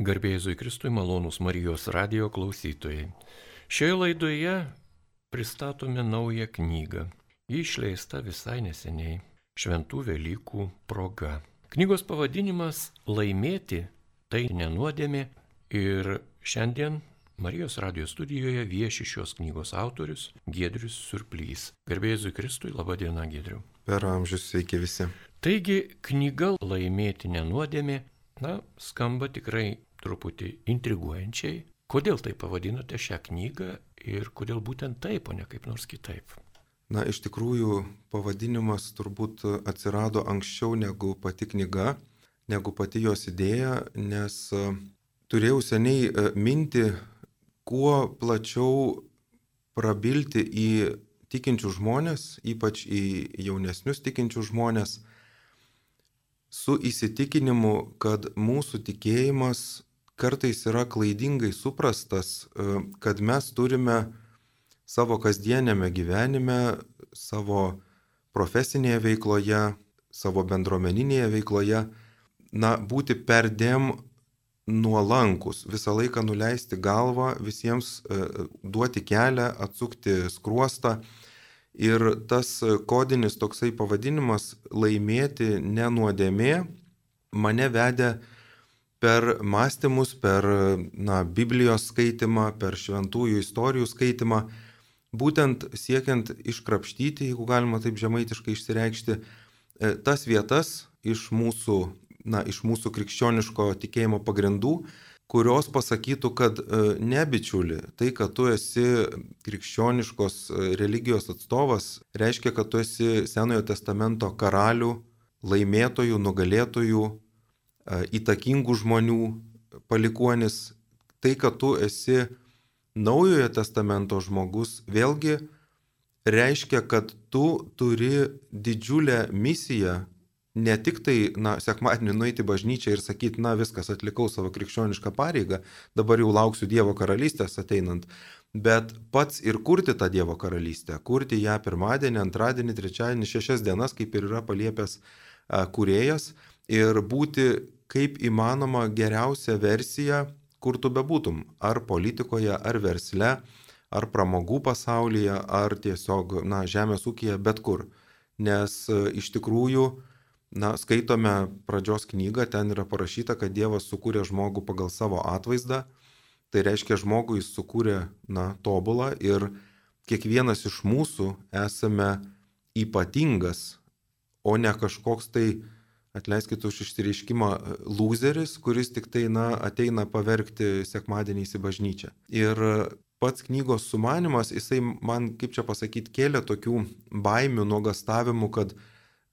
Garbėjai Kristui malonus Marijos radio klausytojai. Šioje laidoje pristatome naują knygą. Ji išleista visai neseniai, Šventų Velykų proga. Knygos pavadinimas Laimėti tai nenuodėmė ir šiandien Marijos radio studijoje vieši šios knygos autorius Gedrius Surplys. Garbėjai Kristui, laba diena Gedriu. Per amžius sveiki visi. Taigi knyga Laimėti nenuodėmė Na, skamba tikrai truputį intriguojančiai. Kodėl tai pavadinote šią knygą ir kodėl būtent taip, o ne kaip nors kitaip? Na, iš tikrųjų, pavadinimas turbūt atsirado anksčiau negu pati knyga, negu pati jos idėja, nes e, turėjau seniai e, minti, kuo plačiau prabilti į tikinčių žmonės, ypač į jaunesnius tikinčių žmonės, su įsitikinimu, kad mūsų tikėjimas kartais yra klaidingai suprastas, e, kad mes turime savo kasdienėme gyvenime, savo profesinėje veikloje, savo bendruomeninėje veikloje, na, būti perdėm nuolankus, visą laiką nuleisti galvą, visiems e, duoti kelią, atsukti skruostą Ir tas kodinis toksai pavadinimas laimėti nenuodėmė mane vedė per mąstymus, per na, Biblijos skaitimą, per šventųjų istorijų skaitimą, būtent siekiant iškrapštyti, jeigu galima taip žemaitiškai išsireikšti, e, tas vietas iš mūsų, na, iš mūsų krikščioniško tikėjimo pagrindų, kurios pasakytų, kad e, ne bičiuli, tai, kad tu esi krikščioniškos e, religijos atstovas, reiškia, kad tu esi Senojo testamento karalių, laimėtojų, nugalėtojų, e, įtakingų žmonių palikuonis. Tai, kad tu esi Naujojo testamento žmogus, vėlgi reiškia, kad tu turi didžiulę misiją ne tik tai, na, sekmadienį nueiti bažnyčią ir sakyti, na, viskas, atlikau savo krikščionišką pareigą, dabar jau lauksiu Dievo karalystės ateinant, bet pats ir kurti tą Dievo karalystę, kurti ją pirmadienį, antradienį, trečiadienį, šešias dienas, kaip ir yra paliepęs kuriejas, ir būti kaip įmanoma geriausia versija, kur tu bebūtum, ar politikoje, ar versle, ar pramogų pasaulyje, ar tiesiog, na, žemės ūkija, bet kur. Nes iš tikrųjų, Na, skaitome pradžios knygą, ten yra parašyta, kad Dievas sukūrė žmogų pagal savo atvaizdą. Tai reiškia, žmogų jis sukūrė, na, tobulą ir kiekvienas iš mūsų esame ypatingas, o ne kažkoks tai, atleiskite už išsireiškimą, loseris, kuris tik tai, na, ateina paverkti sekmadieniais į bažnyčią. Ir pats knygos sumanimas, jisai man, kaip čia pasakyti, kėlė tokių baimių, nuogastavimų, kad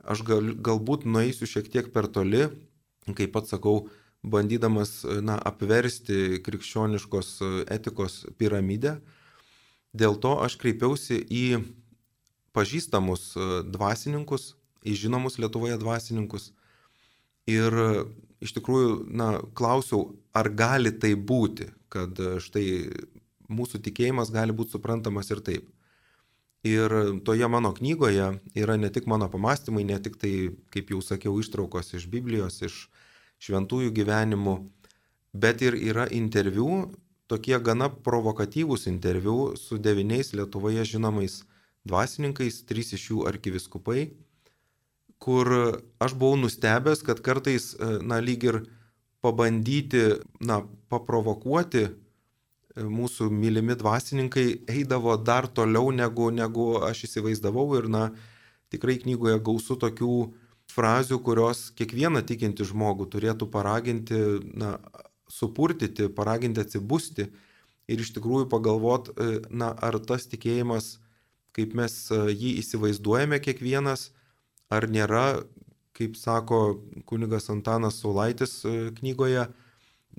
aš gal, galbūt nueisiu šiek tiek per toli, kaip pats sakau, bandydamas na, apversti krikščioniškos etikos piramidę. Dėl to aš kreipiausi į pažįstamus dvasininkus, į žinomus Lietuvoje dvasininkus ir iš tikrųjų, na, klausiau, ar gali tai būti, kad štai mūsų tikėjimas gali būti suprantamas ir taip. Ir toje mano knygoje yra ne tik mano pamastymai, ne tik tai, kaip jau sakiau, ištraukos iš Biblijos, iš šventųjų gyvenimų, bet ir yra interviu, tokie gana provokatyvūs interviu su devyniais Lietuvoje žinomais dvasininkais, trys iš jų arkiviskupai, kur aš buvau nustebęs, kad kartais, na, lyg ir pabandyti, na, paprovokuoti mūsų mylimi dvasininkai eidavo dar toliau negu, negu aš įsivaizdavau ir, na, tikrai knygoje gausu tokių frazių, kurios kiekvieną tikinti žmogų turėtų paraginti, na, supurtyti, paraginti atsibusti ir iš tikrųjų pagalvot, e, na, ar tas tikėjimas, kaip mes e, jį įsivaizduojame kiekvienas, ar nėra, kaip sako kunigas Antanas Saulaitis e, knygoje,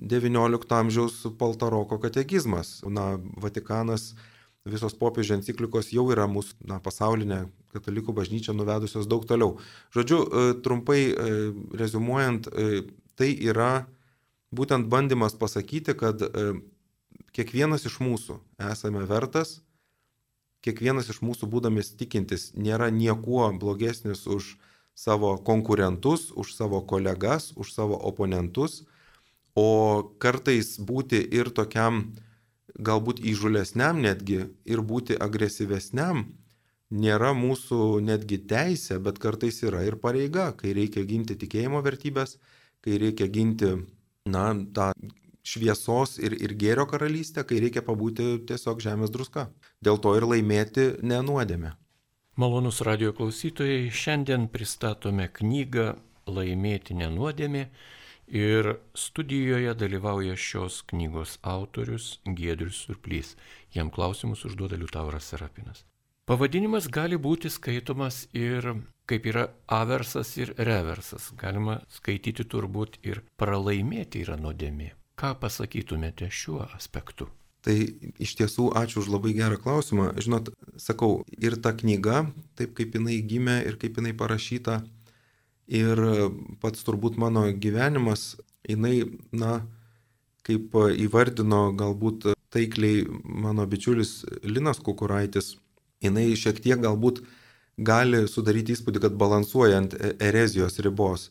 XIX amžiaus Paltaroko katekizmas. Na, Vatikanas, visos popiežių enciklikos jau yra mūsų na, pasaulinė katalikų bažnyčia nuvedusios daug toliau. Žodžiu, e, trumpai e, rezumuojant, e, tai yra būtent bandymas pasakyti, kad kiekvienas iš mūsų esame vertas, kiekvienas iš mūsų būdamis tikintis nėra niekuo blogesnis už savo konkurentus, už savo kolegas, už savo oponentus o kartais būti ir tokiam galbūt įžulesniam netgi ir būti agresyvesniam nėra mūsų netgi teisė, bet kartais yra ir pareiga, kai reikia ginti tikėjimo vertybės, kai reikia ginti, na, tą šviesos ir, ir gėrio karalystę, kai reikia pabūti tiesiog žemės druska. Dėl to ir laimėti nenuodėme. Malonus radio klausytojai, šiandien pristatome knygą Laimėti nenuodėmė ir studijoje dalyvauja šios knygos autorius Giedrius Surplys. Jam klausimus užduoda Liutauras Serapinas. Pavadinimas gali būti skaitomas ir kaip yra aversas ir reversas. Galima skaityti turbūt ir pralaimėti yra nuodėmė. Ką pasakytumėte šiuo aspektu? Tai iš tiesų ačiū už labai gerą klausimą. Žinot, sakau, ir ta knyga, taip kaip jinai gimė ir kaip jinai parašyta, ir pats turbūt mano gyvenimas, jinai, na, kaip įvardino galbūt taikliai mano bičiulis Linas Kukuraitis, jinai šiek tiek galbūt gali sudaryti įspūdį, kad balansuojant erezijos ribos.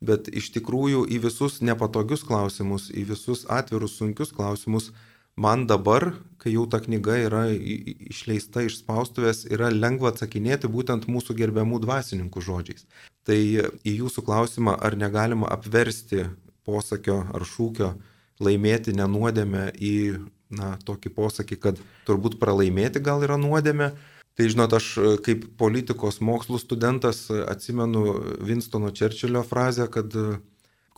Bet iš tikrųjų į visus nepatogius klausimus, į visus atvirus sunkius klausimus, man dabar, kai jau ta knyga yra išleista iš spaustuvės, yra lengva atsakinėti būtent mūsų gerbiamų dvasininkų žodžiais. Tai į jūsų klausimą, ar negalima apversti posakio ar šūkio laimėti nenuodėmę į na, tokį posakį, kad turbūt pralaimėti gal yra nuodėmė, Tai žinot, aš kaip politikos mokslų studentas atsimenu Winstono Čerčilio frazę, kad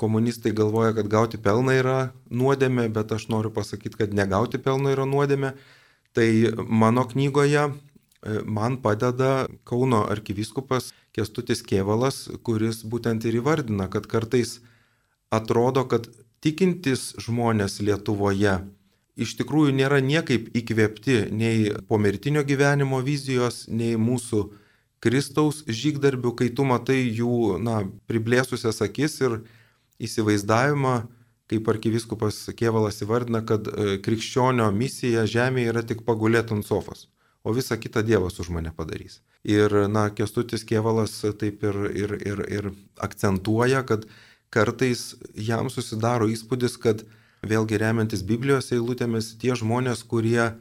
komunistai galvoja, kad gauti pelną yra nuodėmė, bet aš noriu pasakyti, kad negauti pelną yra nuodėmė. Tai mano knygoje man padeda Kauno arkivyskupas Kestutis Kievalas, kuris būtent ir įvardina, kad kartais atrodo, kad tikintis žmonės Lietuvoje iš tikrųjų nėra niekaip įkvėpti nei pomirtinio gyvenimo vizijos, nei mūsų Kristaus žygdarbių, kai tu matai jų, na, priblėsusias akis ir įsivaizdavimą, kaip arkiviskupas Kievalas įvardina, kad e, krikščionio misija žemėje yra tik pagulėti ant sofos, o visą kitą Dievas už mane padarys. Ir, na, Kestutis Kievalas taip ir, ir, ir, ir akcentuoja, kad kartais jam susidaro įspūdis, kad vėlgi remiantis Biblijos eilutėmis, tie žmonės, kurie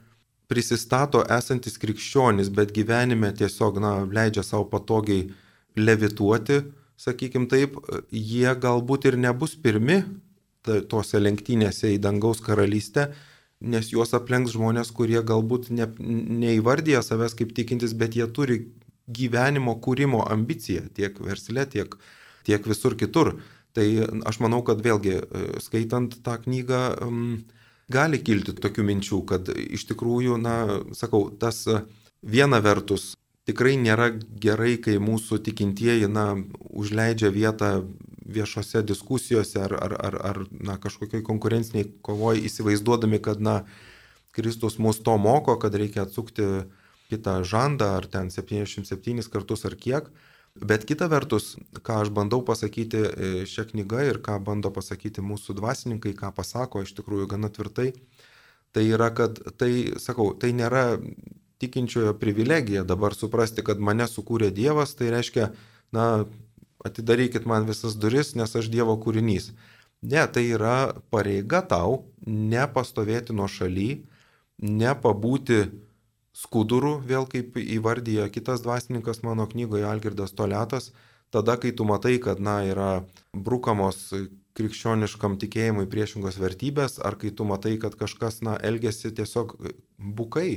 prisistato esantis krikščionis, bet gyvenime tiesiog, na, leidžia savo patogiai levituoti, sakykim taip, jie galbūt ir nebus pirmi tose lenktynėse į dangaus karalystę, nes juos aplenks žmonės, kurie galbūt ne, neįvardyja savęs kaip tikintis, bet jie turi gyvenimo kūrimo ambiciją tiek versle, tiek, tiek visur kitur. Tai aš manau, kad vėlgi e, skaitant tą knygą gali kilti tokių minčių, kad iš tikrųjų, na, sakau, tas viena vertus tikrai nėra gerai, kai mūsų tikintieji, na, užleidžia vietą viešose diskusijose ar, ar, ar, ar na, kažkokiai konkurenciniai kovoje, įsivaizduodami, kad, na, Kristus mus to moko, kad reikia atsukti kitą žandą, ar ten 77 kartus ar kiek. Bet kita vertus, ką aš bandau pasakyti e, šią knygą ir ką bando pasakyti mūsų dvasininkai, ką pasako iš tikrųjų gana tvirtai, tai yra, kad tai, sakau, tai nėra tikinčiojo privilegija dabar suprasti, kad mane sukūrė Dievas, tai reiškia, na, atidarykit man visas duris, nes aš Dievo kūrinys. Ne, tai yra pareiga tau nepastovėti nuo šaly, nepabūti skudurų, vėl kaip įvardyja kitas dvasininkas mano knygoje Algirdas Toletas, tada, kai tu matai, kad, na, yra brukamos krikščioniškam tikėjimui priešingos vertybės, ar kai tu matai, kad kažkas, na, elgesi tiesiog bukai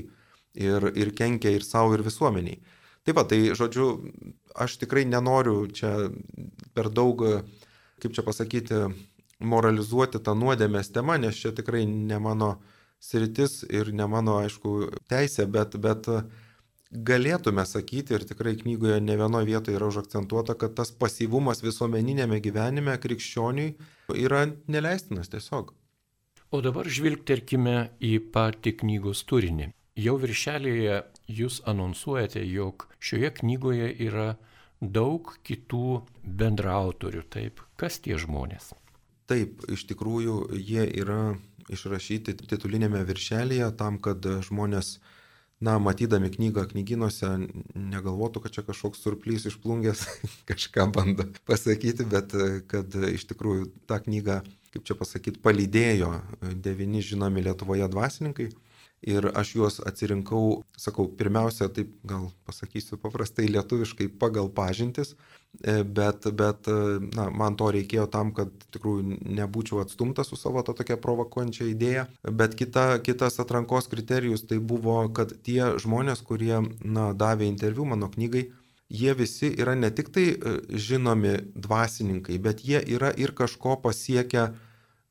ir, ir kenkia ir savo, ir visuomeniai. Taip pat, tai, žodžiu, aš tikrai nenoriu čia per daug, kaip čia pasakyti, moralizuoti tą nuodėmės temą, nes čia tikrai ne mano sritis ir ne mano, aišku, teisė, bet, bet galėtume sakyti, ir tikrai knygoje ne vienoje vietoje yra užakcentuota, kad tas pasyvumas visuomeninėme gyvenime krikščioniui yra neleistinas tiesiog. O dabar žvilgterkime į patį knygos turinį. Jau viršelėje jūs anonsuojate, jog šioje knygoje yra daug kitų bendraautorių. Taip, kas tie žmonės? Taip, iš tikrųjų jie yra išrašyti titulinėme viršelėje tam, kad žmonės, na, matydami knygą knyginuose, negalvotų, kad čia kažkoks surplys išplungęs kažką bando pasakyti, bet kad iš tikrųjų tą knygą kaip čia pasakyti, palydėjo devyni žinomi Lietuvoje dvasininkai. Ir aš juos atsirinkau, sakau, pirmiausia, taip gal pasakysiu paprastai lietuviškai pagal pažintis, e, bet, bet na, man to reikėjo tam, kad tikrųjų nebūčiau atstumtas su savo to tokia provokuojančia idėja. Bet kita, kitas atrankos kriterijus tai buvo, kad tie žmonės, kurie na, davė interviu mano knygai, jie visi yra ne tik tai e, žinomi dvasininkai, bet jie yra ir kažko pasiekę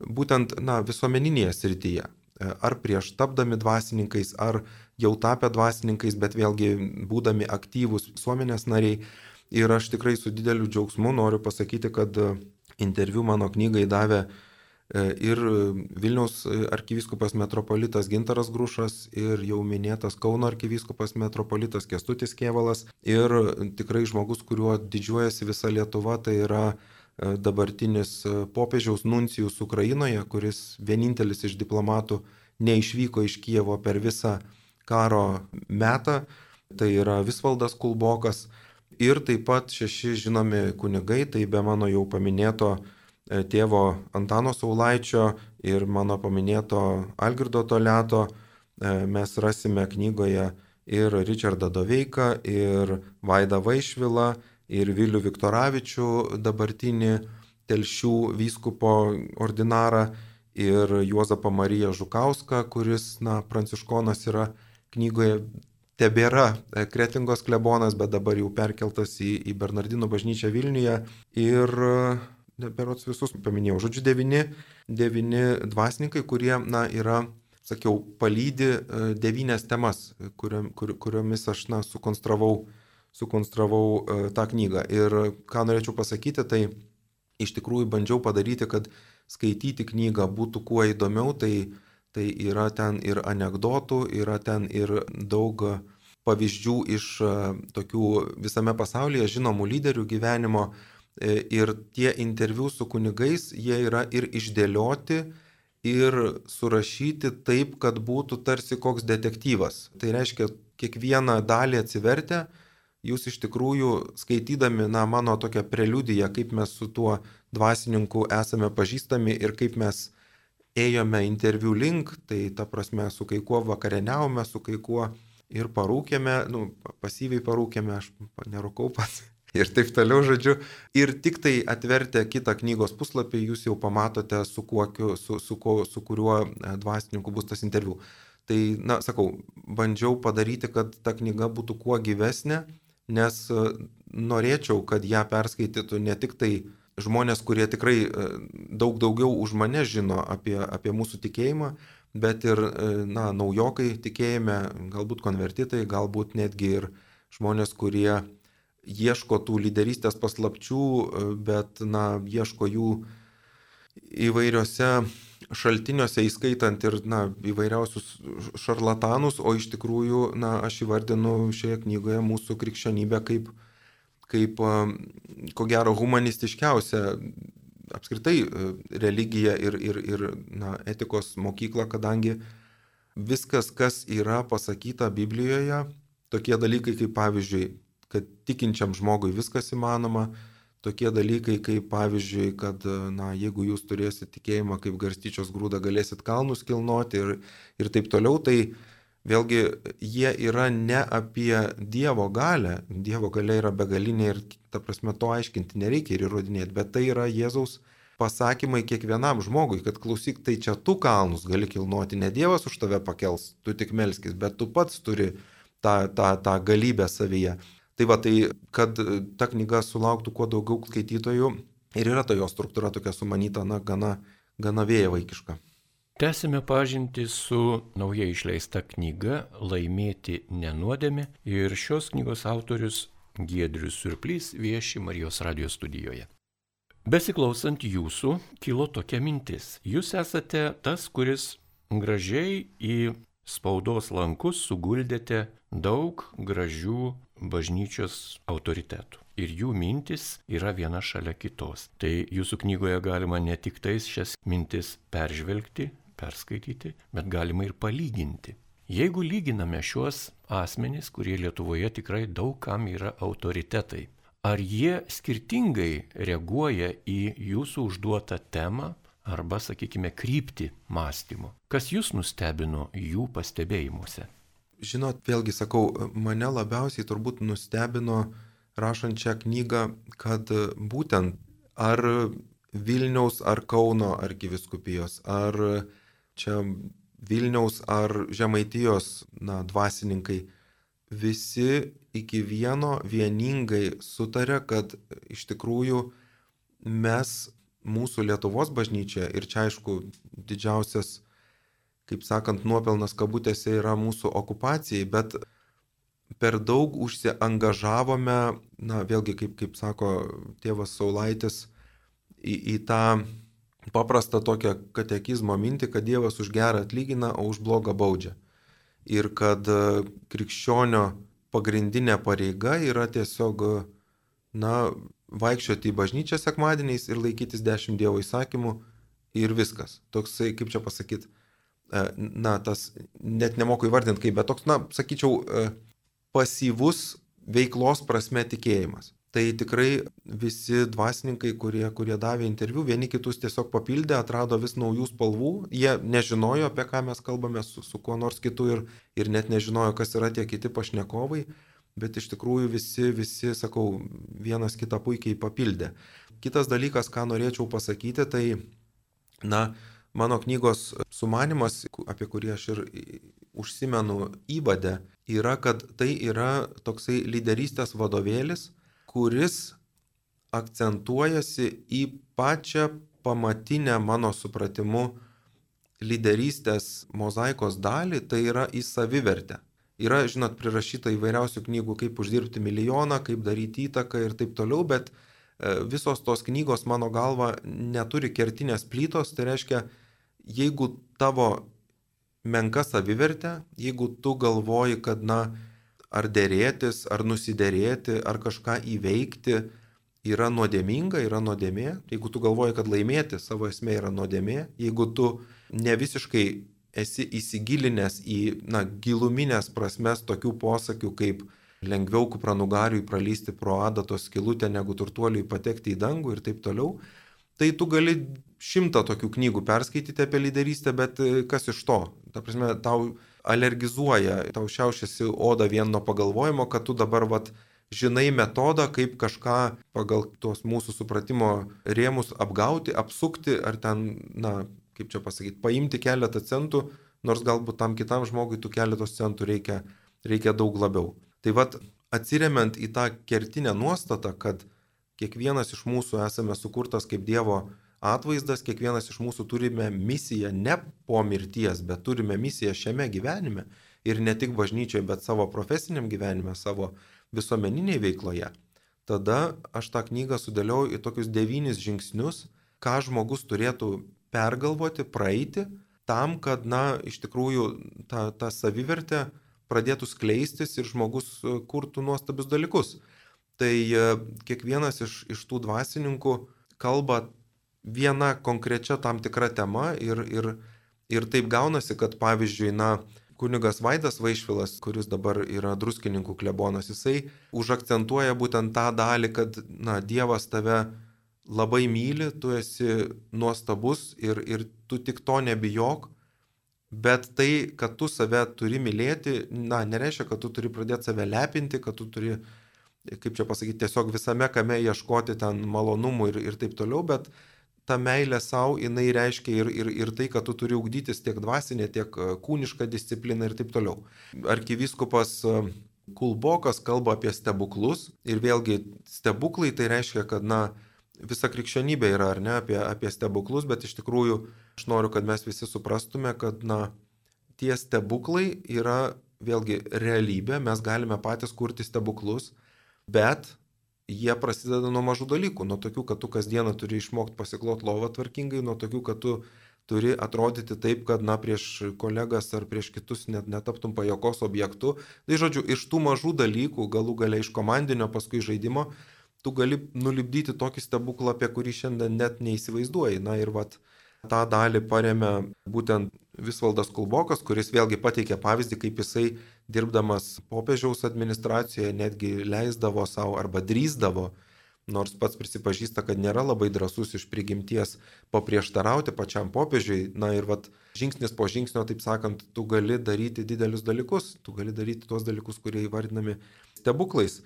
būtent na, visuomeninėje srityje. E, ar prieš tapdami dvasininkais, ar jau tapę dvasininkais, bet vėlgi būdami aktyvūs visuomenės nariai. Ir aš tikrai su dideliu džiaugsmu noriu pasakyti, kad e, interviu mano knygai davė e, ir Vilniaus arkivyskupas metropolitas Gintaras Grušas, ir jau minėtas Kauno arkivyskupas metropolitas Kestutis Kievalas, ir tikrai žmogus, kuriuo didžiuojasi visa Lietuva, tai yra dabartinis e, popiežiaus nuncijus Ukrainoje, kuris vienintelis iš diplomatų neišvyko iš Kievo per visą karo metą, tai yra Visvaldas Kulbokas ir taip pat šeši žinomi kunigai, tai be mano jau paminėto e, tėvo Antano Saulaičio ir mano paminėto Algirdo Toleto, mes rasime knygoje ir Richardą Doveiką, ir Vaidą Vaišvilą, ir Vilių Viktoravičių, dabartinį telšių vyskupo ordinarą, ir Juozapą Mariją Žukauską, kuris, na, pranciškonas yra knygoje, tebėra e, Kretingos klebonas, bet dabar jau perkeltas į, į Bernardino bažnyčią Vilniuje. Ir neberots visus paminėjau. Žodžiu, devini, devini dvasininkai, kurie, na, yra, sakiau, palydi e, devynės temas, kurio, kur, kuriomis aš, na, sukonstravau sukonstravau e, tą knygą. Ir ką norėčiau pasakyti, tai iš tikrųjų bandžiau padaryti, kad skaityti knygą būtų kuo įdomiau, tai, tai yra ten ir anegdotų, yra ten ir daug pavyzdžių iš e, tokių visame pasaulyje žinomų lyderių gyvenimo. E, ir tie interviu su kunigais, jie yra ir išdėlioti, ir surašyti taip, kad būtų tarsi koks detektyvas. Tai reiškia, kiekvieną dalį atsivertę, jūs iš tikrųjų skaitydami, na, mano tokią preliudiją, kaip mes su tuo dvasininku esame pažįstami ir kaip mes ėjome interviu link, tai ta prasme su kai kuo vakarieniavome, su kai kuo ir parūkėme, nu, pasyviai parūkėme, aš nerūkau pats. Ir taip toliau, žodžiu. Ir tik tai atvertę kitą knygos puslapį, jūs jau pamatote, su, kuokiu, su, su, su, su kuriuo e, dvasininku bus tas interviu. Tai, na, sakau, bandžiau padaryti, kad ta knyga būtų kuo gyvesnė, nes e, norėčiau, kad ją perskaitytų ne tik tai žmonės, kurie tikrai e, daug daugiau už mane žino apie, apie mūsų tikėjimą, bet ir e, na, naujokai tikėjime, galbūt konvertitai, galbūt netgi ir žmonės, kurie ieško tų lyderystės paslapčių, bet na, ieško jų įvairiose šaltiniuose, įskaitant ir na, įvairiausius šarlatanus, o iš tikrųjų na, aš įvardinu šioje knygoje mūsų krikščionybę kaip, kaip ko gero humanistiškiausia apskritai e, religija ir, ir, ir na, etikos mokykla, kadangi viskas, kas yra pasakyta Biblijoje, tokie dalykai kaip pavyzdžiui, kad tikinčiam žmogui viskas įmanoma, tokie dalykai kaip pavyzdžiui, kad, na, jeigu jūs turėsit tikėjimą kaip garstyčios grūdą, galėsit kalnus kilnoti ir, ir taip toliau, tai vėlgi jie yra ne apie Dievo galę, Dievo galia yra begalinė ir, ta prasme, to aiškinti nereikia ir įrodinėti, bet tai yra Jėzaus pasakymai kiekvienam žmogui, kad klausyk, tai čia tu kalnus gali kilnoti, ne Dievas už tave pakels, tu tik melskis, bet tu pats turi tą, tą, tą galybę savyje. Tai va, tai kad ta knyga sulauktų kuo daugiau skaitytojų ir yra ta jo struktūra tokia sumanyta, na, gana, gana vėja vaikiška. Tęsime pažinti su naujai išleista knyga Laimėti nenuodėmi ir šios knygos autorius Giedrius Surplys vieši Marijos radijos studijoje. Besiklausant jūsų, kilo tokia mintis. Jūs esate tas, kuris gražiai į spaudos lankus suguldėte daug gražių bažnyčios autoritetų. Ir jų mintis yra viena šalia kitos. Tai jūsų knygoje galima ne tik tais šias mintis peržvelgti, perskaityti, bet galima ir palyginti. Jeigu lyginame šiuos asmenys, kurie Lietuvoje tikrai daug kam yra autoritetai, ar jie skirtingai reaguoja į jūsų užduotą temą, arba, sakykime, krypti mąstymo. Kas jūs nustebino jų pastebėjimuose? Žinot, vėlgi sakau, mane labiausiai turbūt nustebino rašant šią knygą, kad būtent ar Vilniaus ar Kauno arkiviskupijos, ar čia Vilniaus ar Žemaitijos na, dvasininkai, visi iki vieno vieningai sutarė, kad iš tikrųjų mes, mūsų Lietuvos bažnyčia, ir čia aišku didžiausias, kaip sakant, nuopelnas kabutėse yra mūsų okupacijai, bet per daug užsiangažavome, na vėlgi, kaip, kaip sako tėvas Saulaitis, į, į tą paprastą tokią katekizmo mintį, kad Dievas už gerą atlygina, o už blogą baudžia. Ir kad e, krikščionio pagrindinė pareiga yra tiesiog, na, vaikščioti į bažnyčią sekmadieniais ir laikytis dešimt Dievo įsakymų ir viskas. Toksai, kaip čia pasakyti, e, na, tas, net nemoku įvardinti kaip, bet toks, na, sakyčiau, e, pasyvus veiklos prasme tikėjimas. Tai tikrai visi dvasininkai, kurie, kurie davė interviu, vieni kitus tiesiog papildė, atrado vis naujų spalvų, jie nežinojo, apie ką mes kalbame su, su kuo nors kitu ir, ir net nežinojo, kas yra tie kiti pašnekovai, bet iš tikrųjų visi, visi, sakau, vienas kitą puikiai papildė. Kitas dalykas, ką norėčiau pasakyti, tai, na, mano knygos sumanimas, apie kurį aš ir užsimenu įvadę, yra, kad tai yra toksai lyderystės vadovėlis, kuris akcentuojasi į pačią pamatinę mano supratimu lyderystės mozaikos dalį, tai yra į savivertę. Yra, žinot, prirašyta įvairiausių knygų, kaip uždirbti milijoną, kaip daryti įtaką ir taip toliau, bet e, visos tos knygos mano galva neturi kertinės plytos, tai reiškia, jeigu tavo menka savivertė, jeigu tu galvoji, kad, na, ar dėrėtis, ar nusidėrėti, ar kažką įveikti yra nuodėminga, yra nuodėmė. Jeigu tu galvoji, kad laimėti savo esmė yra nuodėmė, jeigu tu ne visiškai esi įsigilinęs į na, giluminės prasmes tokių posakių kaip lengviau kupranugariui pralysti pro adatos skilutę, negu turtuoliui patekti į dangų ir taip toliau, tai tu gali šimtą tokių knygų perskaityti apie lyderystę, bet kas iš to? Ta prasme, tau alergizuoja, tau šiaušiasi oda vien nuo pagalvojimo, kad tu dabar vat, žinai metodą, kaip kažką pagal tuos mūsų supratimo rėmus apgauti, apsukti ar ten, na, kaip čia pasakyti, paimti keletą centų, nors galbūt tam kitam žmogui tų keletos centų reikia, reikia daug labiau. Tai vad, atsiriamant į tą kertinę nuostatą, kad kiekvienas iš mūsų esame sukurtas kaip Dievo atvaizdas, kiekvienas iš mūsų turime misiją ne po mirties, bet turime misiją šiame gyvenime ir ne tik bažnyčioje, bet savo profesiniam gyvenime, savo visuomeniniai veikloje. Tada aš tą knygą sudėliau į tokius devynis žingsnius, ką žmogus turėtų pergalvoti, praeiti, tam, kad, na, iš tikrųjų ta, ta savivertė pradėtų skleistis ir žmogus e, kurtų nuostabius dalykus. Tai e, kiekvienas iš, iš tų dvasininkų kalba viena konkrečia tam tikra tema ir, ir, ir taip gaunasi, kad pavyzdžiui, na, kunigas Vaidas Vaišvilas, kuris dabar yra druskininkų klebonas, jisai užakcentuoja būtent tą dalį, kad, na, Dievas tave labai myli, tu esi nuostabus ir, ir tu tik to nebijok, bet tai, kad tu save turi mylėti, na, nereiškia, kad tu turi pradėti save lepinti, kad tu turi, kaip čia pasakyti, tiesiog visame kame ieškoti ten malonumų ir, ir taip toliau, bet ta meilė savo, jinai reiškia ir, ir, ir tai, kad tu turi ugdytis tiek dvasinė, tiek e, kūnišką discipliną ir taip toliau. Arkivyskupas e, Kulbokas kalba apie stebuklus ir vėlgi stebuklai tai reiškia, kad, na, visa krikščionybė yra, ar ne, apie, apie stebuklus, bet iš tikrųjų aš noriu, kad mes visi suprastume, kad, na, tie stebuklai yra vėlgi realybė, mes galime patys kurti stebuklus, bet jie prasideda nuo mažų dalykų, nuo tokių, kad tu kasdieną turi išmokti pasiklot lovą tvarkingai, nuo tokių, kad tu turi atrodyti taip, kad, na, prieš kolegas ar prieš kitus net netaptum pajokos objektu. Tai žodžiu, iš tų mažų dalykų, galų gale iš komandinio, paskui žaidimo, tu gali nulipdyti tokį stebuklą, apie kurį šiandien net neįsivaizduoji. Na ir vat tą dalį paremė būtent Visvaldas Kulbokas, kuris vėlgi pateikė pavyzdį, kaip jisai dirbdamas popiežiaus administracijoje netgi leisdavo savo arba drįsdavo nors pats prisipažįsta, kad nėra labai drasus iš prigimties paprieštarauti pačiam popiežiui. Na ir vat žingsnis po žingsnio, taip sakant, tu gali daryti didelius dalykus, tu gali daryti tuos dalykus, kurie įvardinami stebuklais.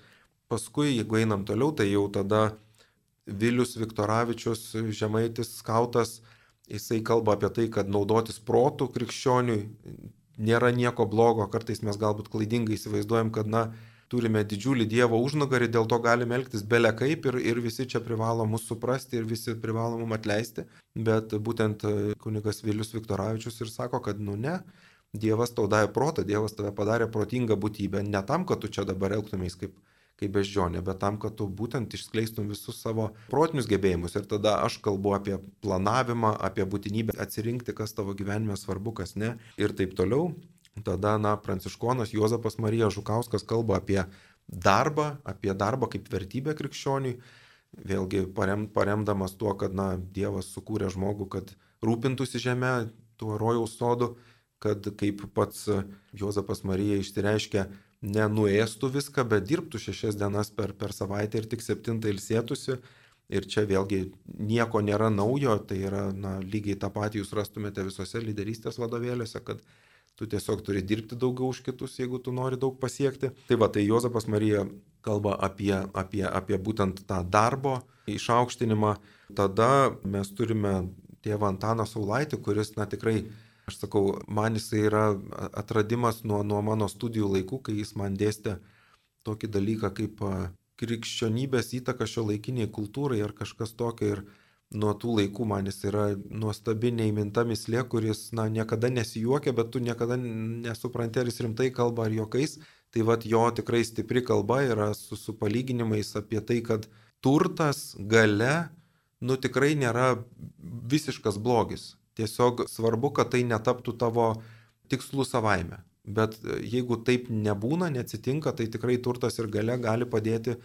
Paskui, jeigu einam toliau, tai jau tada Vilius Viktoravičius, žemaitis skautas, jisai kalba apie tai, kad naudotis protų krikščioniui nėra nieko blogo, kartais mes galbūt klaidingai įsivaizduojam, kad, na, turime didžiulį Dievo užnugarį, dėl to galime elgtis belė kaip ir, ir visi čia privalo mus suprasti ir visi privalo mum atleisti. Bet būtent e, kunigas Vilius Viktoravičius ir sako, kad nu ne, Dievas tau davė protą, Dievas tave padarė protingą būtybę, ne tam, kad tu čia dabar elgtumės kaip, kaip beždžionė, bet tam, kad tu būtent išskleistum visus savo protinius gebėjimus. Ir tada aš kalbu apie planavimą, apie būtinybę atsirinkti, kas tavo gyvenime svarbu, kas ne ir taip toliau. Tada, na, pranciškonas Juozapas Marija Žukauskas kalba apie darbą, apie darbą kaip vertybę krikščioniui, vėlgi parem, paremdamas tuo, kad, na, Dievas sukūrė žmogų, kad rūpintųsi žemę, tuo rojaus sodu, kad kaip pats Juozapas Marija išsireiškia, nenuėstų viską, bet dirbtų šešias dienas per, per savaitę ir tik septintą ilsėtųsi. Ir čia vėlgi nieko nėra naujo, tai yra na, lygiai tą patį jūs rastumėte visose lyderystės vadovėliuose, kad tu tiesiog turi dirbti daugiau už kitus, jeigu tu nori daug pasiekti. Tai va, tai Jozapas Marija kalba apie, apie, apie būtent tą darbo išaukštinimą. Tada mes turime tėvą Antaną Saulaitį, kuris, na tikrai, aš sakau, man jisai yra atradimas nuo, nuo mano studijų laikų, kai jis man dėstė tokį dalyką kaip krikščionybės įtaka šio laikiniai kultūrai ar kažkas tokio. Ir nuo tų laikų man jis yra nuostabi neįminta mislė, kuris, na, niekada nesijuokia, bet tu niekada nesupranti, ar jis rimtai kalba ar juokais. Tai vad jo tikrai stipri kalba yra su, su palyginimais apie tai, kad turtas gale, nu tikrai nėra visiškas blogis. Tiesiog svarbu, kad tai netaptų tavo tikslų savaime. Bet jeigu taip nebūna, neatsitinka, tai tikrai turtas ir gale gali padėti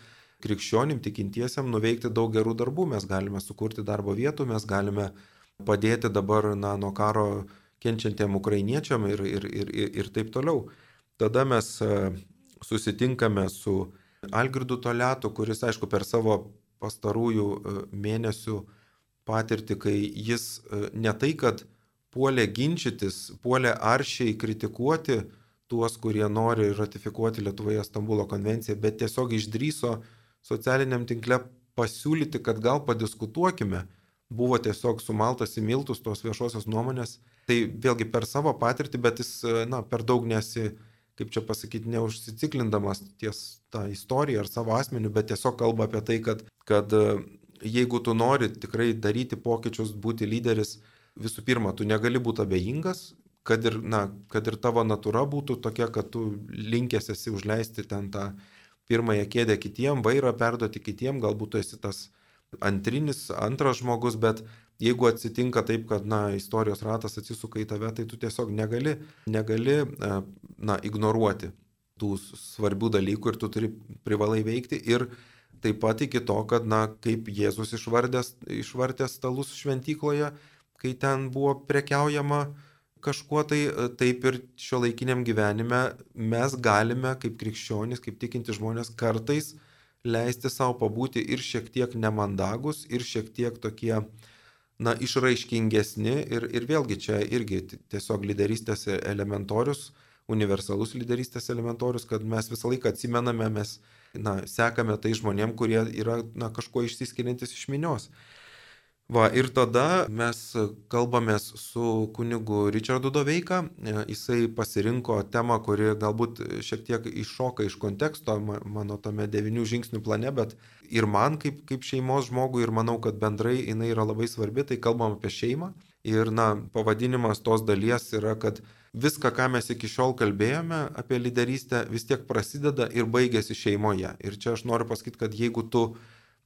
krikščionim tikintiesiam nuveikti daug gerų darbų. Mes galime sukurti darbo vietų, mes galime padėti dabar na, nuo karo kenčiantiem ukrainiečiam ir, ir, ir, ir, ir taip toliau. Tada mes e, susitinkame su Algirdu Toletu, kuris, aišku, per savo pastarųjų e, mėnesių patirtį, kai jis e, ne tai, kad puolė ginčytis, puolė aršiai kritikuoti tuos, kurie nori ratifikuoti Lietuvoje Stambulo konvenciją, bet tiesiog išdryso socialiniam tinkle pasiūlyti, kad gal padiskutuokime, buvo tiesiog sumaltas į miltus tos viešosios nuomonės. Tai vėlgi per savo patirtį, bet jis, na, per daug nesi, kaip čia pasakyti, neužsiciklindamas ties tą istoriją ar savo asmeniu, bet tiesiog kalba apie tai, kad, kad jeigu tu nori tikrai daryti pokyčius, būti lyderis, visų pirma, tu negali būti abejingas, kad ir, na, kad ir tavo natūra būtų tokia, kad tu linkęs esi užleisti ten tą pirmąją kėdę kitiem, vairą perduoti kitiem, galbūt tu esi tas antrinis, antras žmogus, bet jeigu atsitinka taip, kad, na, istorijos ratas atsisuka į tave, tai tu tiesiog negali, negali, e, na, ignoruoti tų svarbių dalykų ir tu turi privalai veikti ir taip pat iki to, kad, na, kaip Jėzus išvardęs, išvartęs stalus šventykloje, kai ten buvo prekiaujama, kažkuo tai, e, taip ir šio laikiniam gyvenime mes galime kaip krikščionys, kaip tikinti žmonės kartais leisti savo pabūti ir šiek tiek nemandagus, ir šiek tiek tokie, na, išraiškingesni. Ir, ir vėlgi čia irgi tiesiog lyderystės elementorius, universalus lyderystės elementorius, kad mes visą laiką atsimename, mes, na, sekame tai žmonėm, kurie yra, na, kažkuo išsiskiriantis iš minios. Va, ir tada mes kalbamės su kunigu Richardu Doveika. Jisai pasirinko temą, kuri galbūt šiek tiek iššoka iš konteksto mano tame devinių žingsnių plane, bet ir man kaip, kaip šeimos žmogui, ir manau, kad bendrai jinai yra labai svarbi, tai kalbam apie šeimą. Ir, na, pavadinimas tos dalies yra, kad viską, ką mes iki šiol kalbėjome apie lyderystę, vis tiek prasideda ir baigėsi šeimoje. Ir čia aš noriu pasakyti, kad jeigu tu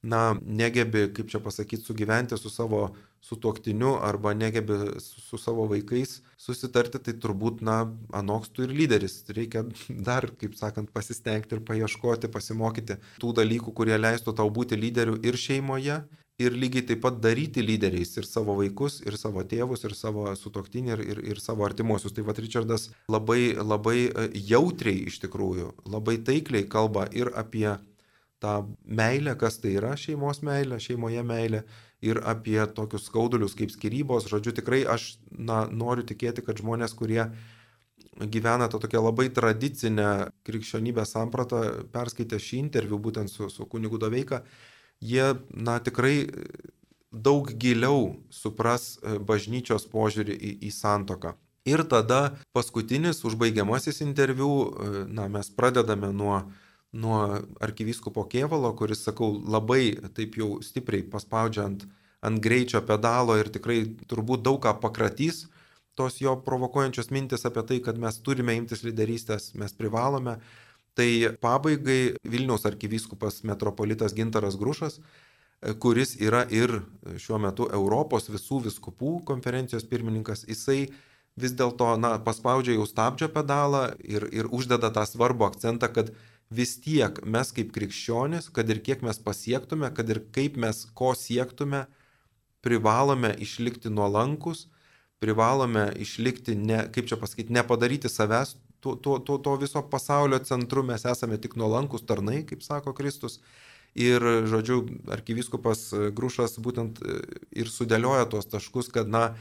na, negebi, kaip čia pasakyti, sugyventi su savo sutuoktiniu arba negebi su, savo vaikais susitarti, tai turbūt, na, anoks tu ir lyderis. Reikia dar, kaip sakant, pasistengti ir paieškoti, pasimokyti tų dalykų, kurie leistų tau būti lyderiu ir šeimoje. Ir lygiai taip pat daryti lyderiais ir savo vaikus, ir savo tėvus, ir savo sutoktinį, ir, ir, ir savo artimuosius. Tai vad Richardas labai, labai e, jautriai iš tikrųjų, labai taikliai kalba ir apie tą meilę, kas tai yra šeimos meilė, šeimoje meilė ir apie tokius skaudulius kaip skirybos. Žodžiu, tikrai aš na, noriu tikėti, kad žmonės, kurie gyvena tą tokią labai tradicinę krikščionybės sampratą, perskaitę šį interviu būtent su, su kunigu Doveika, jie na, tikrai daug giliau supras e, bažnyčios požiūrį į, į santoką. Ir tada paskutinis užbaigiamasis interviu, e, na, mes pradedame nuo, nuo arkivyskupo Kievalo, kuris, sakau, labai taip jau stipriai paspaudžia ant, ant greičio pedalo ir tikrai turbūt daug ką pakratys tos jo provokuojančios mintis apie tai, kad mes turime imtis lyderystės, mes privalome. Tai pabaigai Vilniaus arkivyskupas metropolitas Gintaras Grušas, kuris yra ir šiuo metu Europos visų viskupų konferencijos pirmininkas, jisai vis dėlto paspaudžia jau stabdžio pedalą ir, ir uždeda tą svarbų akcentą, kad vis tiek mes kaip krikščionis, kad ir kiek mes pasiektume, kad ir kaip mes ko siektume, privalome išlikti nuolankus privalome išlikti, ne, kaip čia pasakyti, nepadaryti savęs to, to, to, to viso pasaulio centru, mes esame tik nuolankus tarnai, kaip sako Kristus. Ir, žodžiu, arkivyskupas Grušas būtent ir sudėlioja tuos taškus, kad, na,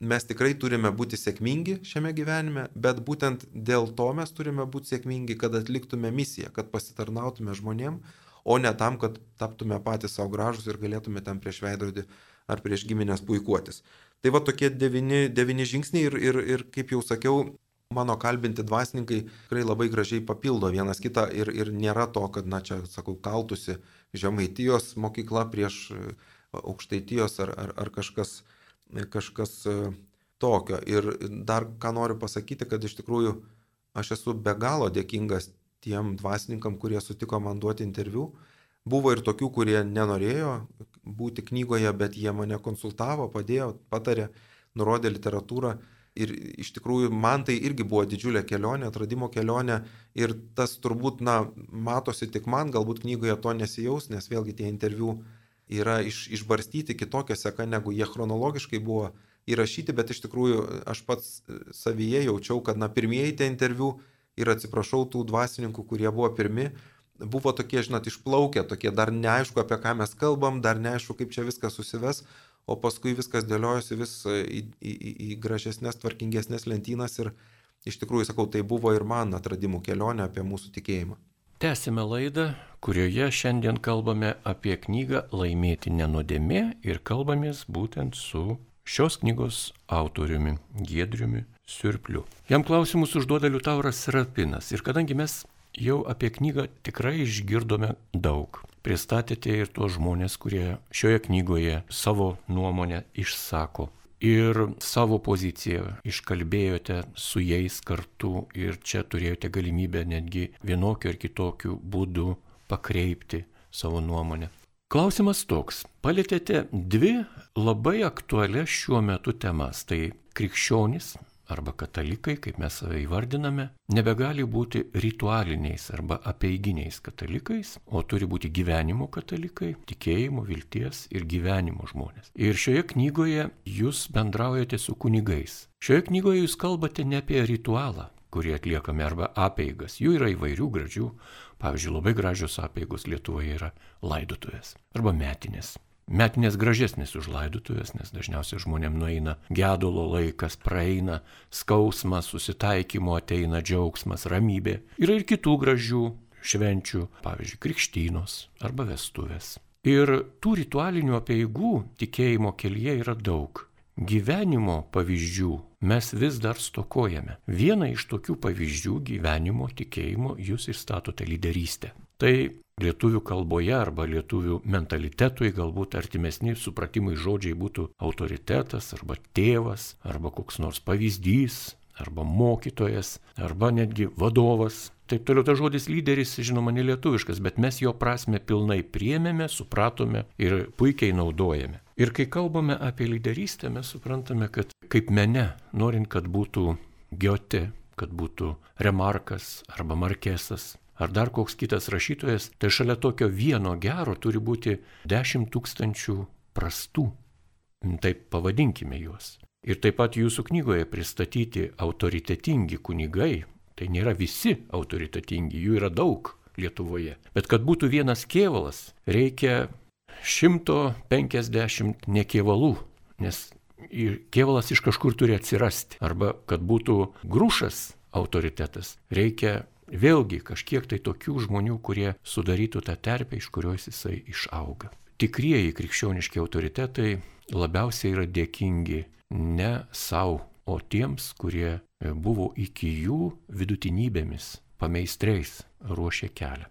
mes tikrai turime būti sėkmingi šiame gyvenime, bet būtent dėl to mes turime būti sėkmingi, kad atliktume misiją, kad pasitarnautume žmonėm, o ne tam, kad taptume patys savo gražus ir galėtume tam prieš veidrodį ar prieš giminės puikuotis. Tai va tokie devyni, devyni žingsniai ir, ir, ir kaip jau sakiau, mano kalbinti dvasininkai tikrai labai gražiai papildo vienas kitą ir, ir nėra to, kad, na čia, sakau, kaltusi žemaitijos mokykla prieš e, aukštaitijos ar, ar, ar kažkas, kažkas e, tokio. Ir dar ką noriu pasakyti, kad iš tikrųjų aš esu be galo dėkingas tiem dvasininkam, kurie sutiko man duoti interviu. Buvo ir tokių, kurie nenorėjo būti knygoje, bet jie mane konsultavo, padėjo, patarė, nurodė literatūrą. Ir iš tikrųjų man tai irgi buvo didžiulė kelionė, atradimo kelionė. Ir tas turbūt, na, matosi tik man, galbūt knygoje to nesijaus, nes vėlgi tie interviu yra iš, išbarstyti kitokią seką, negu jie chronologiškai buvo įrašyti, bet iš tikrųjų aš pats savyje jaučiau, kad, na, pirmieji tie interviu ir atsiprašau tų dvasininkų, kurie buvo pirmi, buvo tokie, žinot, išplaukę, tokie dar neaišku, apie ką mes kalbam, dar neaišku, kaip čia viskas susives, o paskui viskas dėliojasi vis į, į, į, į gražesnės, tvarkingesnės lentynas ir iš tikrųjų, sakau, tai buvo ir man atradimų kelionė apie mūsų tikėjimą. Tęsime laidą, kurioje šiandien kalbame apie knygą Laimėti nenodėmė ir kalbamės būtent su šios knygos autoriumi Giedriumi Sirpliu. Jam klausimus užduoda Liutauras Serapinas ir kadangi mes Jau apie knygą tikrai išgirdome daug. Pristatėte ir tuos žmonės, kurie šioje knygoje savo nuomonę išsako. Ir savo poziciją iškalbėjote su jais kartu ir čia turėjote galimybę netgi vienokiu ar kitokiu būdu pakreipti savo nuomonę. Klausimas toks. Palėtėte dvi labai aktualias šiuo metu temas. Tai krikščionis, arba katalikai, kaip mes save įvardiname, nebegali būti ritualiniais arba apieiginiais katalikais, o turi būti gyvenimo katalikai, tikėjimo, vilties ir gyvenimo žmonės. Ir šioje knygoje jūs bendraujate su kunigais. Šioje knygoje jūs kalbate ne apie ritualą, kurį atliekame arba apeigas. Jų yra įvairių gražių. Pavyzdžiui, labai gražios apeigos Lietuvoje yra laidotuvės arba metinės. Metinės gražesnės už laidutuvės, nes dažniausiai žmonėm nueina gedulo laikas, praeina skausmas, susitaikymo ateina džiaugsmas, ramybė. Yra ir kitų gražių švenčių, pavyzdžiui, krikštynos arba vestuvės. Ir tų ritualinių apieigų tikėjimo kelyje yra daug. Gyvenimo pavyzdžių mes vis dar stokojame. Vieną iš tokių pavyzdžių gyvenimo tikėjimo jūs įstatote lyderystę. Tai lietuvių kalboje arba lietuvių mentalitetui galbūt artimesni supratimai žodžiai būtų autoritetas arba tėvas arba koks nors pavyzdys arba mokytojas arba netgi vadovas. Taip toliau tas žodis lyderis, žinoma, nelietuviškas, bet mes jo prasme pilnai priemėme, supratome ir puikiai naudojame. Ir kai kalbame apie lyderystę, mes suprantame, kad kaip mene, norint, kad būtų Giote, kad būtų Remarkas arba Markesas, ar dar koks kitas rašytojas, tai šalia tokio vieno gero turi būti dešimt tūkstančių prastų. Taip pavadinkime juos. Ir taip pat jūsų knygoje pristatyti autoritetingi kunigai, tai nėra visi autoritetingi, jų yra daug. Lietuvoje. Bet kad būtų vienas kievalas, reikia 150 nekievalų, nes kievalas iš kažkur turi atsirasti. Arba kad būtų grušas autoritetas, reikia vėlgi kažkiek tai tokių žmonių, kurie sudarytų tą terpę, iš kurios jisai išauga. Tikrieji krikščioniški autoritetai labiausiai yra dėkingi ne savo, o tiems, kurie buvo iki jų vidutinybėmis, pameistreis ruošė kelią.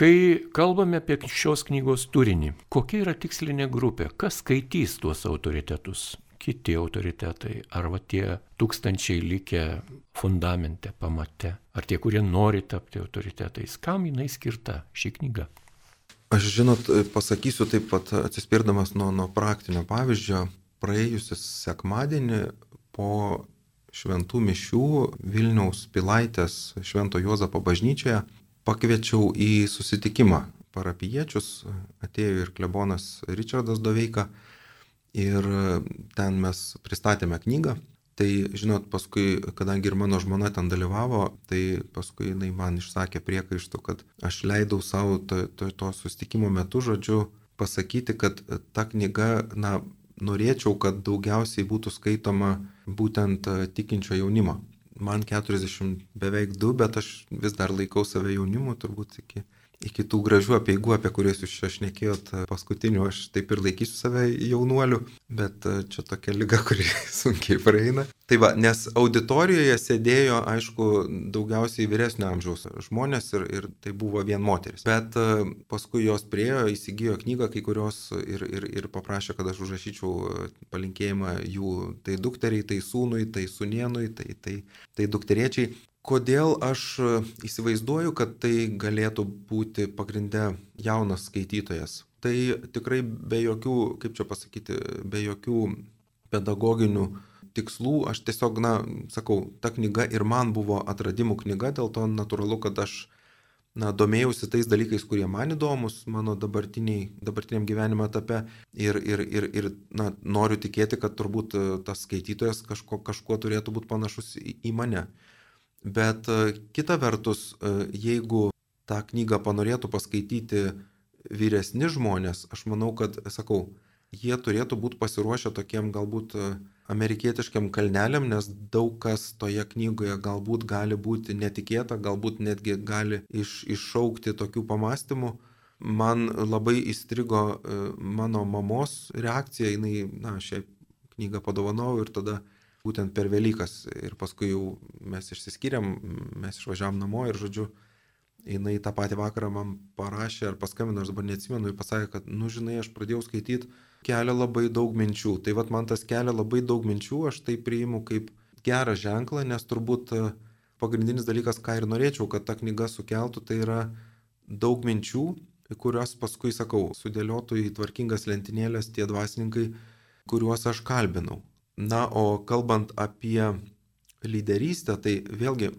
Kai kalbame apie šios knygos turinį, kokia yra tikslinė grupė, kas skaitys tuos autoritetus? Kiti autoritetai, ar va tie tūkstančiai likę fundamente, pamate, ar tie, kurie nori tapti autoritetais, kam jinai skirta ši knyga? Aš žinot, pasakysiu taip pat atsispirdamas nuo, nuo praktinio pavyzdžio, praėjusią sekmadienį po šventų mišių Vilniaus Pilaitės Švento Juozapo bažnyčioje pakviečiau į susitikimą parapiečius, atėjo ir klebonas Richardas Doveika ir ten mes pristatėme knygą. Tai, žinot, paskui, kadangi ir mano žmona ten dalyvavo, tai paskui jinai man išsakė priekaištų, kad aš leidau savo to, to, to susitikimo metu, žodžiu, pasakyti, kad ta knyga, na, norėčiau, kad daugiausiai būtų skaitoma būtent tikinčio jaunimo man 40 beveik 2, bet aš vis dar laikau save jaunimu, turbūt iki iki tų gražių apieigų, apie kurias jūs čia šnekėjot paskutiniu, aš taip ir laikysiu save jaunuoliu, bet e, čia tokia lyga, kuri sunkiai praeina. Tai va, nes auditorijoje sėdėjo, aišku, daugiausiai vyresnio amžiaus žmonės ir, ir tai buvo vien moteris. Bet e, paskui jos priejo, įsigijo knygą, kai kurios ir, ir, ir paprašė, kad aš užrašyčiau e, palinkėjimą jų tai dukteriai, tai sūnui, tai sunienui, tai, tai, tai dukteriečiai. Kodėl aš e, įsivaizduoju, kad tai galėtų būti pagrindę jaunas skaitytojas? Tai tikrai be jokių, kaip čia pasakyti, be jokių pedagoginių tikslų, aš tiesiog, na, sakau, ta knyga ir man buvo atradimų knyga, dėl to natūralu, kad aš, na, domėjausi tais dalykais, kurie man įdomus mano dabartiniam gyvenimo etape ir, ir, ir, ir na, noriu tikėti, kad turbūt e, tas skaitytojas kažko, kažkuo turėtų būti panašus į, į mane. Bet e, kita vertus, e, jeigu tą knygą panorėtų paskaityti vyresni žmonės, aš manau, kad, sakau, jie turėtų būti pasiruošę tokiem galbūt e, amerikietiškiam kalneliam, nes daug kas toje knygoje galbūt gali būti netikėta, galbūt netgi gali iš, iššaukti tokių pamastymų. Man labai įstrigo mano mamos reakcija, jinai, na, šią knygą padovanau ir tada būtent per Velykas. Ir paskui jau mes išsiskyrėm, mes išvažiavam namo ir, žodžiu, jinai tą patį vakarą man parašė ar paskambino, aš dabar neatsimenu, ir pasakė, kad, nu žinai, aš pradėjau skaityti, kelia labai daug minčių. Tai vad man tas kelia labai daug minčių, aš tai priimu kaip gerą ženklą, nes turbūt e, pagrindinis dalykas, ką ir norėčiau, kad ta knyga sukeltų, tai yra daug minčių, kurios paskui, sakau, sudėliotų į tvarkingas lentynėlės tie dvasininkai, kuriuos aš kalbinau. Na, o kalbant apie lyderystę, tai vėlgi,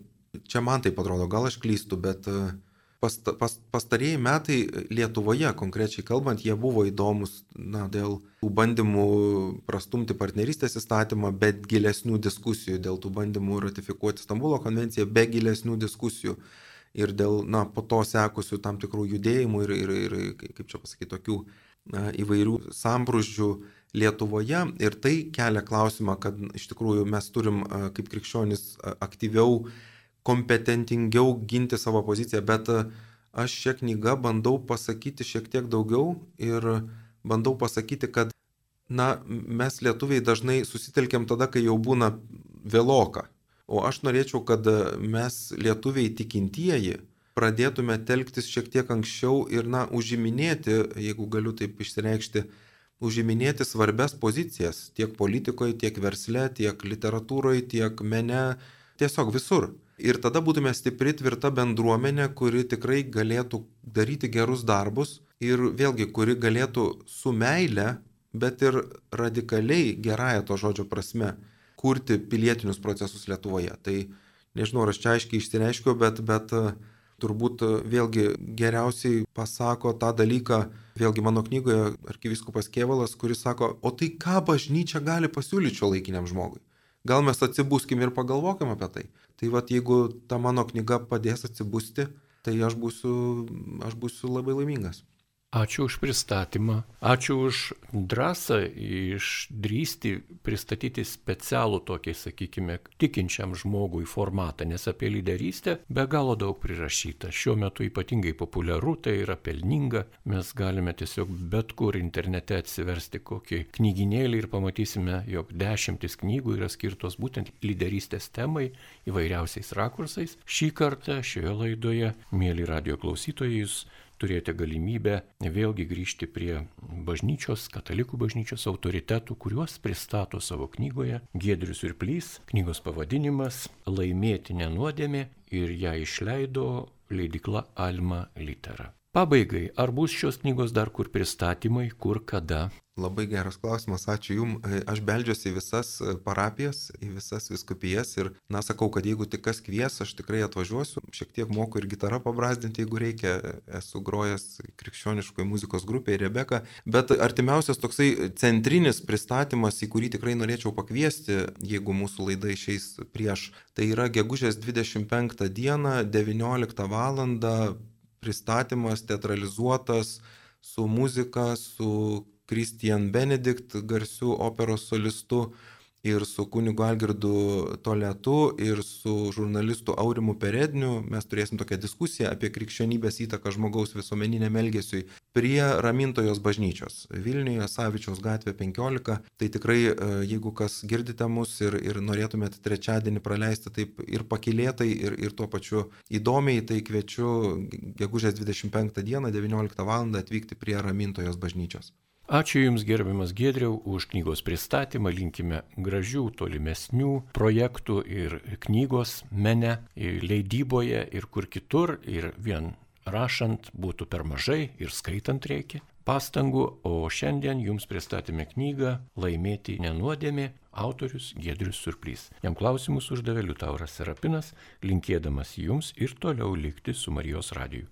čia man tai atrodo, gal aš klystu, bet e, past, pas, pastarėjai metai Lietuvoje, konkrečiai kalbant, jie buvo įdomus, na, dėl tų bandymų prastumti partnerystės įstatymą, bet gilesnių diskusijų, dėl tų bandymų ratifikuoti Stambulo konvenciją, be gilesnių diskusijų ir dėl, na, po to sekusių tam tikrų judėjimų ir, ir, ir kaip čia pasakyti, tokių na, įvairių sambrūzdžių Lietuvoje ir tai kelia klausimą, kad iš tikrųjų mes turim kaip krikščionis aktyviau, kompetentingiau ginti savo poziciją, bet aš šią knygą bandau pasakyti šiek tiek daugiau ir bandau pasakyti, kad na, mes lietuviai dažnai susitelkiam tada, kai jau būna vėloka. O aš norėčiau, kad mes lietuviai tikintieji pradėtume telktis šiek tiek anksčiau ir, na, užiminėti, jeigu galiu taip išsireikšti, užiminėti svarbias pozicijas tiek politikoje, tiek versle, tiek literatūroje, tiek mene, tiesiog visur. Ir tada būtume stipri, tvirta bendruomenė, kuri tikrai galėtų daryti gerus darbus ir vėlgi, kuri galėtų su meile, bet ir radikaliai gerąją to žodžio prasme kurti pilietinius procesus Lietuvoje. Tai nežinau, ar aš čia aiškiai išsireiškiau, bet, bet turbūt vėlgi geriausiai pasako tą dalyką, vėlgi mano knygoje arkiviskupas Kievalas, kuris sako, o tai ką bažnyčia gali pasiūlyti šio laikiniam žmogui? Gal mes atsibūskim ir pagalvokim apie tai. Tai vad, jeigu ta mano knyga padės atsibusti, tai aš būsiu, aš būsiu labai laimingas. Ačiū už pristatymą, ačiū už drąsą išdrysti pristatyti specialų tokį, sakykime, tikinčiam žmogui formatą, nes apie lyderystę be galo daug prirašyta. Šiuo metu ypatingai populiaru, tai yra pelninga, mes galime tiesiog bet kur internete atsiversti kokį knyginėlį ir pamatysime, jog dešimtis knygų yra skirtos būtent lyderystės temai įvairiausiais rakursais. Šį kartą šioje laidoje, mėly radio klausytojai, jūs turėjote galimybę vėlgi grįžti prie bažnyčios, katalikų bažnyčios autoritetų, kuriuos pristato savo knygoje Giedrius ir Plys. Knygos pavadinimas Laimėti nenuodėmė ir ją išleido leidikla Alma Litera. Pabaigai, ar bus šios knygos dar kur pristatymai, kur kada? Labai geras klausimas, ačiū Jums. E, aš beldžiuosi į visas e, parapijas, į visas viskupijas ir, na, sakau, kad jeigu tik kas kvies, aš tikrai atvažiuosiu. Šiek tiek moku ir gitarą pabrazdinti, jeigu reikia. Esu grojęs krikščioniškoje muzikos grupėje Rebeka. Bet artimiausias toksai centrinis pristatymas, į kurį tikrai norėčiau pakviesti, jeigu mūsų laida išeis prieš, tai yra gegužės 25 dieną, 19 val pristatymas teatralizuotas su muzika, su Christian Benedikt, garsiu operos solistu ir su kunigu Algirdu Toletu ir su žurnalistu Aurimu Peredniu mes turėsim tokią diskusiją apie krikščionybės įtaką žmogaus visuomeniniam elgesiui prie Ramintojos bažnyčios Vilniuje, Savičiaus gatvė 15. Tai tikrai, e, jeigu kas girdite mus ir, ir norėtumėte trečiadienį praleisti taip ir pakilėtai, ir, ir tuo pačiu įdomiai, tai kviečiu gegužės 25 dieną 19 val. atvykti prie Ramintojos bažnyčios. Ačiū Jums gerbiamas Gedriau už knygos pristatymą, linkime gražių tolimesnių projektų ir knygos mene, ir leidyboje ir kur kitur, ir vien rašant būtų per mažai ir skaitant reikia pastangų, o šiandien Jums pristatėme knygą Laimėti nenuodėmė, autorius Gedrius Surplys. Jam klausimus uždavė Liutauras Serapinas, linkėdamas Jums ir toliau likti su Marijos radiju.